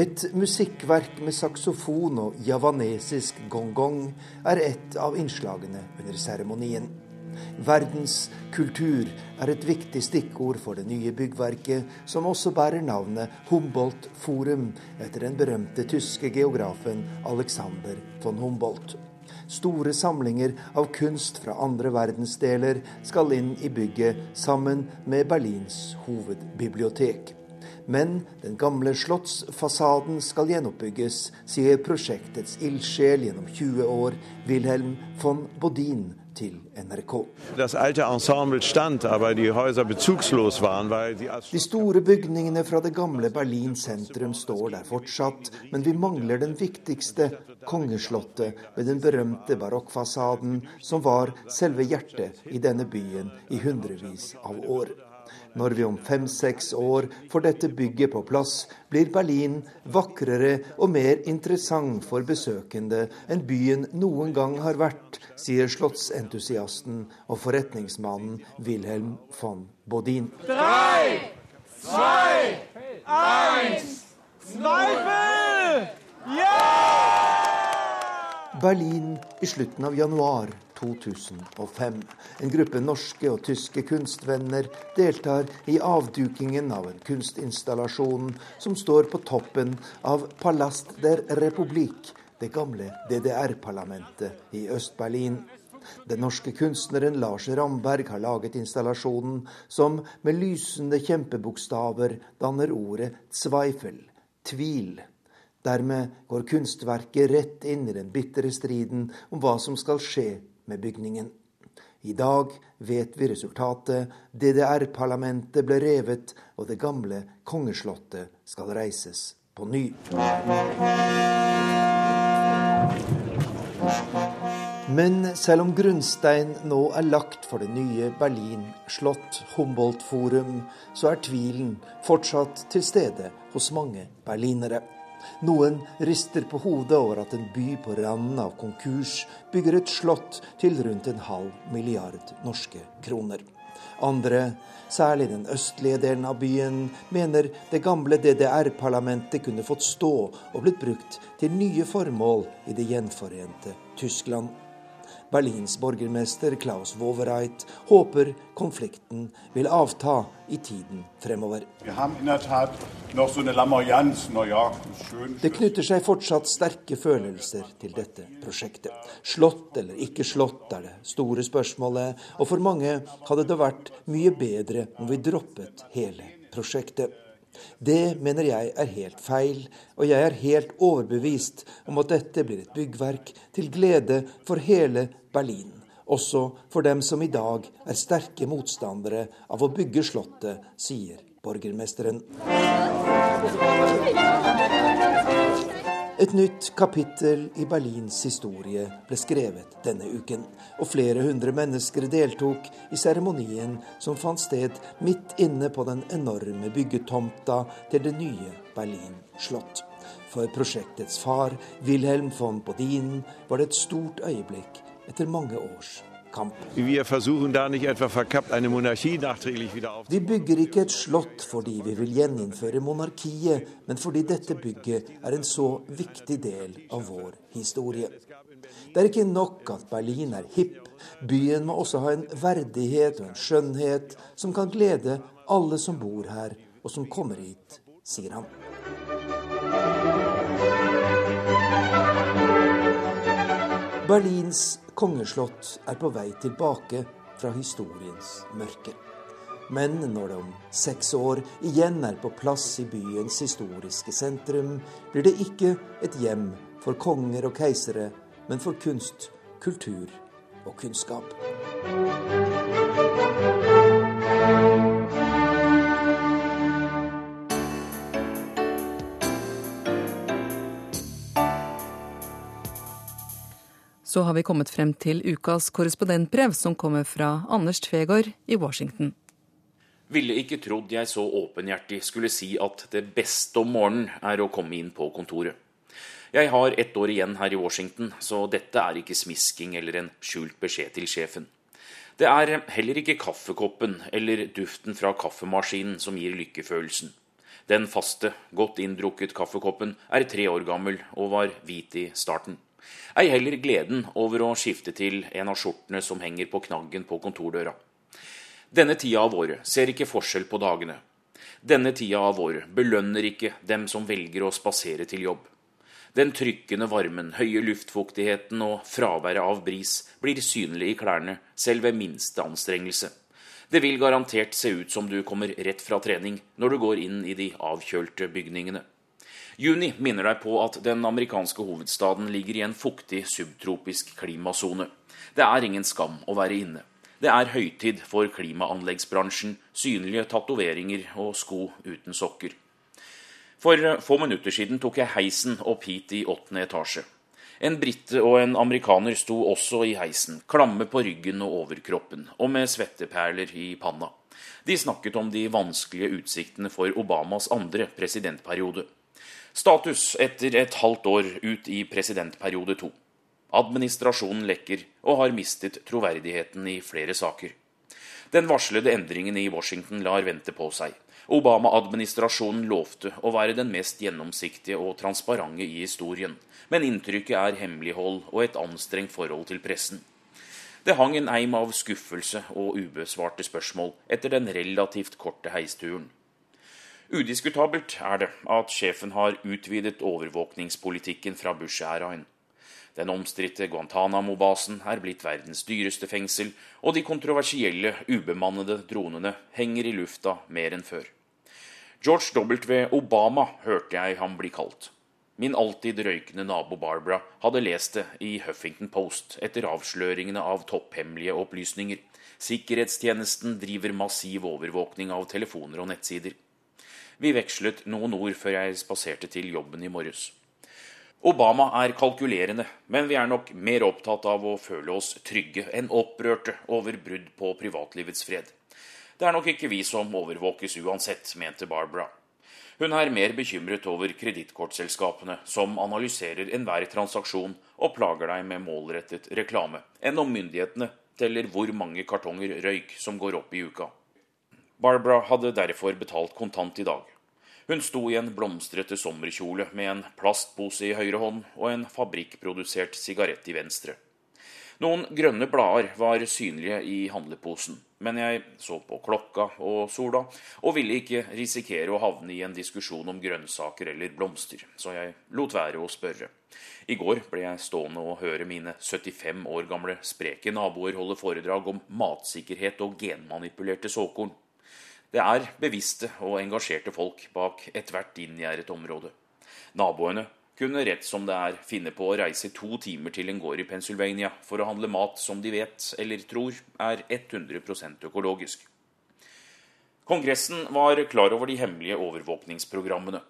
Et musikkverk med saksofon og javanesisk gong-gong er et av innslagene under seremonien. Verdens kultur er et viktig stikkord for det nye byggverket, som også bærer navnet Humboldt Forum, etter den berømte tyske geografen Alexander von Humboldt. Store samlinger av kunst fra andre verdensdeler skal inn i bygget sammen med Berlins hovedbibliotek. Men den gamle slottsfasaden skal gjenoppbygges, sier prosjektets ildsjel gjennom 20 år, Wilhelm von Bodin til NRK. De store bygningene fra det gamle Berlin sentrum står der fortsatt, men vi mangler den viktigste, kongeslottet med den berømte barokkfasaden, som var selve hjertet i denne byen i hundrevis av år. Når vi om fem-seks år får dette bygget på plass, blir Berlin vakrere og mer interessant for besøkende enn byen noen gang har vært, sier slottsentusiasten og forretningsmannen Wilhelm von Bodin. Drei, zwei, eins, Zweifel! Ja! Berlin i slutten av januar 2005. En gruppe norske og tyske kunstvenner deltar i avdukingen av en kunstinstallasjon som står på toppen av Palast der Republik, det gamle DDR-parlamentet i Øst-Berlin. Den norske kunstneren Lars Ramberg har laget installasjonen som med lysende kjempebokstaver danner ordet 'Zweifel', tvil. Dermed går kunstverket rett inn i den bitre striden om hva som skal skje med bygningen. I dag vet vi resultatet. DDR-parlamentet ble revet, og det gamle kongeslottet skal reises på ny. Men selv om grunnstein nå er lagt for det nye Berlin slott, Humboldt-forum, så er tvilen fortsatt til stede hos mange berlinere. Noen rister på hodet over at en by på randen av konkurs bygger et slott til rundt en halv milliard norske kroner. Andre, særlig den østlige delen av byen, mener det gamle DDR-parlamentet kunne fått stå og blitt brukt til nye formål i det gjenforente Tyskland. Berlins borgermester Klaus Wowereit håper konflikten vil avta i tiden fremover. Det knytter seg fortsatt sterke følelser til dette prosjektet. Slått eller ikke slått er det store spørsmålet, og for mange hadde det vært mye bedre om vi droppet hele prosjektet. Det mener jeg er helt feil, og jeg er helt overbevist om at dette blir et byggverk til glede for hele Berlin. Også for dem som i dag er sterke motstandere av å bygge Slottet, sier borgermesteren. Et nytt kapittel i Berlins historie ble skrevet denne uken, og flere hundre mennesker deltok i seremonien som fant sted midt inne på den enorme byggetomta til det nye Berlin slott. For prosjektets far, Wilhelm von Bodin, var det et stort øyeblikk etter mange års kamp. Vi bygger ikke et slott fordi vi vil gjeninnføre monarkiet, men fordi dette bygget er en så viktig del av vår historie. Det er ikke nok at Berlin er hipp, byen må også ha en verdighet og en skjønnhet som kan glede alle som bor her og som kommer hit, sier han. Berlins kongeslott er på vei tilbake fra historiens mørke. Men når det om seks år igjen er på plass i byens historiske sentrum, blir det ikke et hjem for konger og keisere, men for kunst, kultur og kunnskap. Så har vi kommet frem til ukas korrespondentbrev, som kommer fra Anders Tvegård i Washington. Ville ikke trodd jeg så åpenhjertig skulle si at det beste om morgenen er å komme inn på kontoret. Jeg har ett år igjen her i Washington, så dette er ikke smisking eller en skjult beskjed til sjefen. Det er heller ikke kaffekoppen eller duften fra kaffemaskinen som gir lykkefølelsen. Den faste, godt inndrukket kaffekoppen er tre år gammel og var hvit i starten. Ei heller gleden over å skifte til en av skjortene som henger på knaggen på kontordøra. Denne tida av året ser ikke forskjell på dagene. Denne tida av året belønner ikke dem som velger å spasere til jobb. Den trykkende varmen, høye luftfuktigheten og fraværet av bris blir synlig i klærne selv ved minste anstrengelse. Det vil garantert se ut som du kommer rett fra trening når du går inn i de avkjølte bygningene. Juni minner deg på at den amerikanske hovedstaden ligger i en fuktig subtropisk klimasone. Det er ingen skam å være inne. Det er høytid for klimaanleggsbransjen, synlige tatoveringer og sko uten sokker. For få minutter siden tok jeg heisen opp hit i åttende etasje. En brite og en amerikaner sto også i heisen, klamme på ryggen og overkroppen, og med svetteperler i panna. De snakket om de vanskelige utsiktene for Obamas andre presidentperiode. Status etter et halvt år ut i presidentperiode to. Administrasjonen lekker og har mistet troverdigheten i flere saker. Den varslede endringen i Washington lar vente på seg. Obama-administrasjonen lovte å være den mest gjennomsiktige og transparente i historien, men inntrykket er hemmelighold og et anstrengt forhold til pressen. Det hang en eim av skuffelse og ubesvarte spørsmål etter den relativt korte heisturen. Udiskutabelt er det at sjefen har utvidet overvåkningspolitikken fra Bush-æraen. Den omstridte Guantánamo-basen er blitt verdens dyreste fengsel, og de kontroversielle, ubemannede dronene henger i lufta mer enn før. George W. Obama hørte jeg ham bli kalt. Min alltid røykende nabo Barbara hadde lest det i Huffington Post etter avsløringene av topphemmelige opplysninger. Sikkerhetstjenesten driver massiv overvåkning av telefoner og nettsider. Vi vekslet noen ord før jeg spaserte til jobben i morges. Obama er kalkulerende, men vi er nok mer opptatt av å føle oss trygge enn opprørte over brudd på privatlivets fred. Det er nok ikke vi som overvåkes uansett, mente Barbara. Hun er mer bekymret over kredittkortselskapene, som analyserer enhver transaksjon og plager deg med målrettet reklame, enn om myndighetene teller hvor mange kartonger røyk som går opp i uka. Barbara hadde derfor betalt kontant i dag. Hun sto i en blomstrete sommerkjole med en plastpose i høyre hånd og en fabrikkprodusert sigarett i venstre. Noen grønne blader var synlige i handleposen, men jeg så på klokka og sola, og ville ikke risikere å havne i en diskusjon om grønnsaker eller blomster, så jeg lot være å spørre. I går ble jeg stående og høre mine 75 år gamle spreke naboer holde foredrag om matsikkerhet og genmanipulerte såkorn. Det er bevisste og engasjerte folk bak ethvert inngjerdet område. Naboene kunne rett som det er finne på å reise to timer til en gård i Pennsylvania for å handle mat som de vet, eller tror, er 100% økologisk. Kongressen var klar over de hemmelige overvåkningsprogrammene.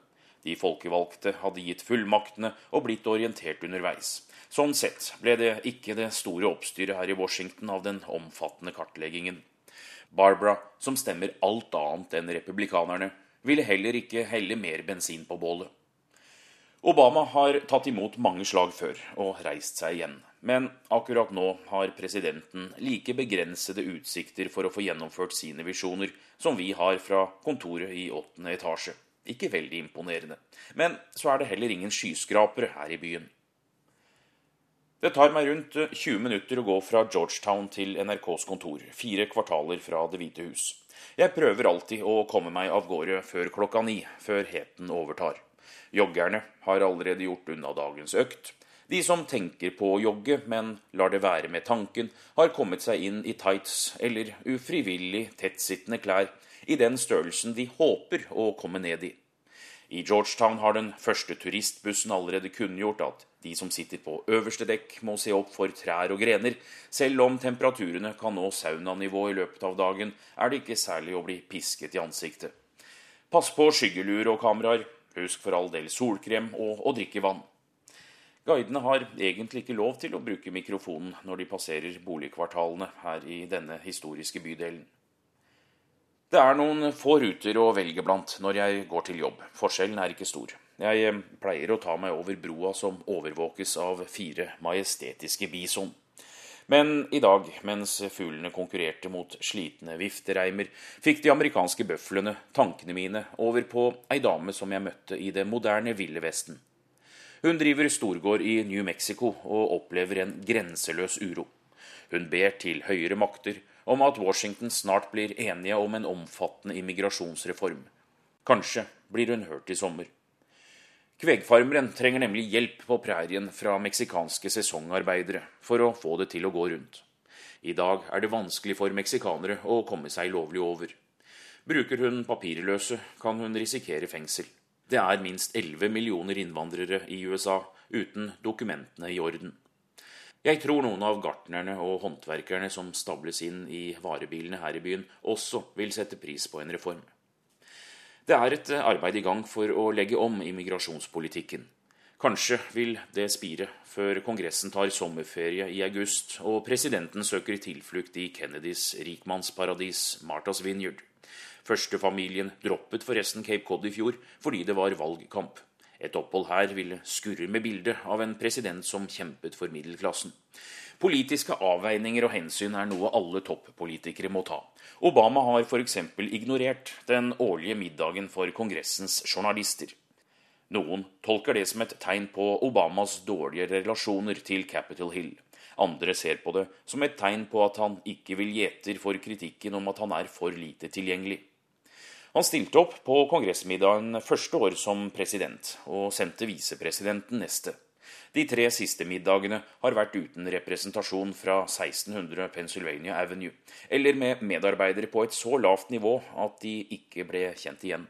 De folkevalgte hadde gitt fullmaktene og blitt orientert underveis. Sånn sett ble det ikke det store oppstyret her i Washington av den omfattende kartleggingen. Barbara, som stemmer alt annet enn republikanerne, ville heller ikke helle mer bensin på bålet. Obama har tatt imot mange slag før og reist seg igjen. Men akkurat nå har presidenten like begrensede utsikter for å få gjennomført sine visjoner som vi har fra kontoret i åttende etasje. Ikke veldig imponerende. Men så er det heller ingen skyskrapere her i byen. Det tar meg rundt 20 eh, minutter å gå fra Georgetown til NRKs kontor, fire kvartaler fra Det hvite hus. Jeg prøver alltid å komme meg av gårde før klokka ni, før heten overtar. Joggerne har allerede gjort unna dagens økt. De som tenker på å jogge, men lar det være med tanken, har kommet seg inn i tights eller ufrivillig tettsittende klær i den størrelsen de håper å komme ned i. I Georgetown har den første turistbussen allerede kunngjort at de som sitter på øverste dekk, må se opp for trær og grener. Selv om temperaturene kan nå saunanivå i løpet av dagen, er det ikke særlig å bli pisket i ansiktet. Pass på skyggeluer og kameraer. Husk for all del solkrem og å drikke vann. Guidene har egentlig ikke lov til å bruke mikrofonen når de passerer boligkvartalene her i denne historiske bydelen. Det er noen få ruter å velge blant når jeg går til jobb. Forskjellen er ikke stor. Jeg eh, pleier å ta meg over broa som overvåkes av fire majestetiske bison. Men i dag, mens fuglene konkurrerte mot slitne viftereimer, fikk de amerikanske bøflene tankene mine over på ei dame som jeg møtte i det moderne Ville Vesten. Hun driver storgård i New Mexico og opplever en grenseløs uro. Hun ber til høyere makter om at Washington snart blir enige om en omfattende immigrasjonsreform. Kanskje blir hun hørt i sommer. Kvegfarmeren trenger nemlig hjelp på prærien fra meksikanske sesongarbeidere for å få det til å gå rundt. I dag er det vanskelig for meksikanere å komme seg lovlig over. Bruker hun papirløse, kan hun risikere fengsel. Det er minst 11 millioner innvandrere i USA uten dokumentene i orden. Jeg tror noen av gartnerne og håndverkerne som stables inn i varebilene her i byen, også vil sette pris på en reform. Det er et eh, arbeid i gang for å legge om immigrasjonspolitikken. Kanskje vil det spire før Kongressen tar sommerferie i august og presidenten søker tilflukt i Kennedys rikmannsparadis Marthas Vineyard. Førstefamilien droppet forresten Cape Cod i fjor fordi det var valgkamp. Et opphold her ville skurre med bildet av en president som kjempet for middelklassen. Politiske avveininger og hensyn er noe alle toppolitikere må ta. Obama har f.eks. ignorert den årlige middagen for Kongressens journalister. Noen tolker det som et tegn på Obamas dårlige relasjoner til Capitol Hill. Andre ser på det som et tegn på at han ikke vil gjeter for kritikken om at han er for lite tilgjengelig. Han stilte opp på kongressmiddagen første år som president, og sendte visepresidenten neste. De tre siste middagene har vært uten representasjon fra 1600 Pennsylvania Avenue, eller med medarbeidere på et så lavt nivå at de ikke ble kjent igjen.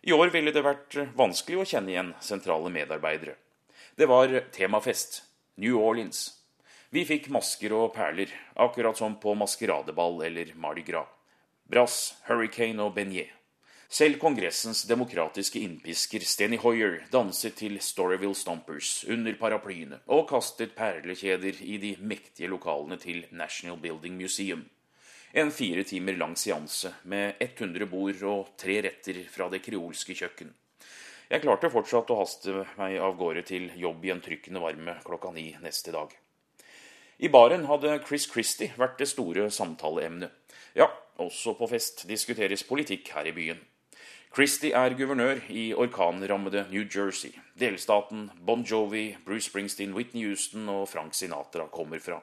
I år ville det vært vanskelig å kjenne igjen sentrale medarbeidere. Det var temafest, New Orleans. Vi fikk masker og perler, akkurat som på maskeradeball eller Mardi Gras. Brass, hurricane og beignet. Selv Kongressens demokratiske innpisker Steny Hoyer danset til Storyville Stompers under paraplyene og kastet perlekjeder i de mektige lokalene til National Building Museum. En fire timer lang seanse med 100 bord og tre retter fra det kreolske kjøkken. Jeg klarte fortsatt å haste meg av gårde til jobb i en trykkende varme klokka ni neste dag. I baren hadde Chris Christie vært det store samtaleemnet. Ja, også på fest diskuteres politikk her i byen. Christie er guvernør i orkanrammede New Jersey, delstaten Bon Jovi, Bruce Springsteen, Whitney Houston og Frank Sinatra kommer fra.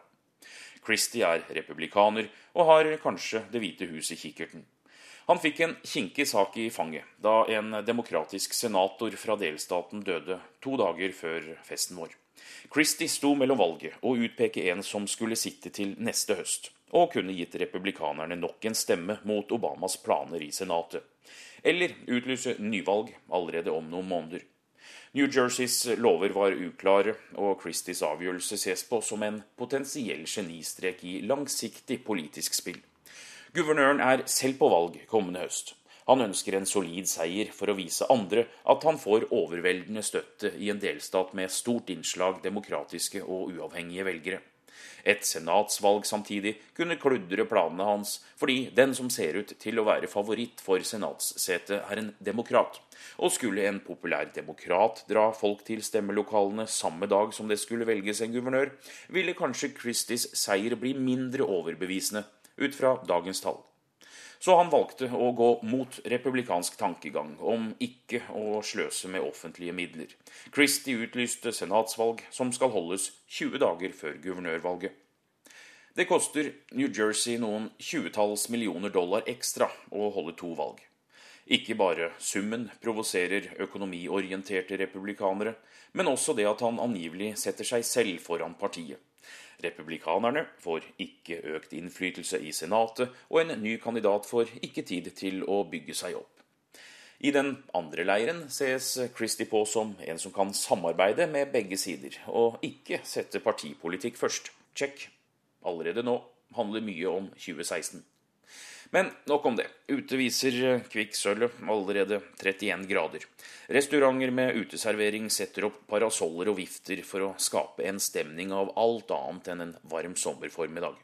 Christie er republikaner og har kanskje Det hvite hus i kikkerten. Han fikk en kinkig sak i fanget da en demokratisk senator fra delstaten døde to dager før festen vår. Christie sto mellom valget og utpeke en som skulle sitte til neste høst, og kunne gitt republikanerne nok en stemme mot Obamas planer i Senatet eller utlyse nyvalg allerede om noen måneder. New Jerseys lover var uklare, og Christies avgjørelse ses på som en potensiell genistrek i langsiktig politisk spill. Guvernøren er selv på valg kommende høst. Han ønsker en solid seier for å vise andre at han får overveldende støtte i en delstat med stort innslag demokratiske og uavhengige velgere. Et senatsvalg samtidig kunne kludre planene hans, fordi den som ser ut til å være favoritt for senatssetet, er en demokrat. Og skulle en populær demokrat dra folk til stemmelokalene samme dag som det skulle velges en guvernør, ville kanskje Christies seier bli mindre overbevisende ut fra dagens tall. Så han valgte å gå mot republikansk tankegang om ikke å sløse med offentlige midler. Christie utlyste senatsvalg som skal holdes 20 dager før guvernørvalget. Det koster New Jersey noen tjuetalls millioner dollar ekstra å holde to valg. Ikke bare summen provoserer økonomiorienterte republikanere, men også det at han angivelig setter seg selv foran partiet. Republikanerne får ikke økt innflytelse i Senatet, og en ny kandidat får ikke tid til å bygge seg opp. I den andre leiren ses Christie på som en som kan samarbeide med begge sider, og ikke sette partipolitikk først. Check. Allerede nå handler mye om 2016. Men nok om det. Ute viser kvikksølvet allerede 31 grader. Restauranter med uteservering setter opp parasoller og vifter for å skape en stemning av alt annet enn en varm sommerformiddag.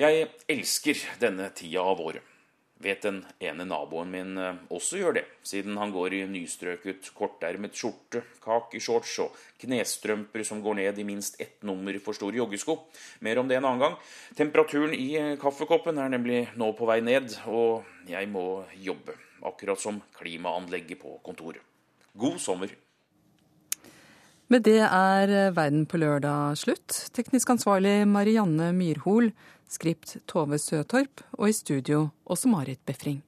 Jeg elsker denne tida av året vet den ene naboen min eh, også gjør det, siden han går i nystrøket kortermet skjorte, kakeshorts og knestrømper som går ned i minst ett nummer for store joggesko. Mer om det en annen gang. Temperaturen i eh, kaffekoppen er nemlig nå på vei ned, og jeg må jobbe. Akkurat som klimaanlegget på kontoret. God sommer. Med det er Verden på lørdag slutt. Teknisk ansvarlig Marianne Myrhol. Skript Tove Søtorp, og i studio også Marit Befring.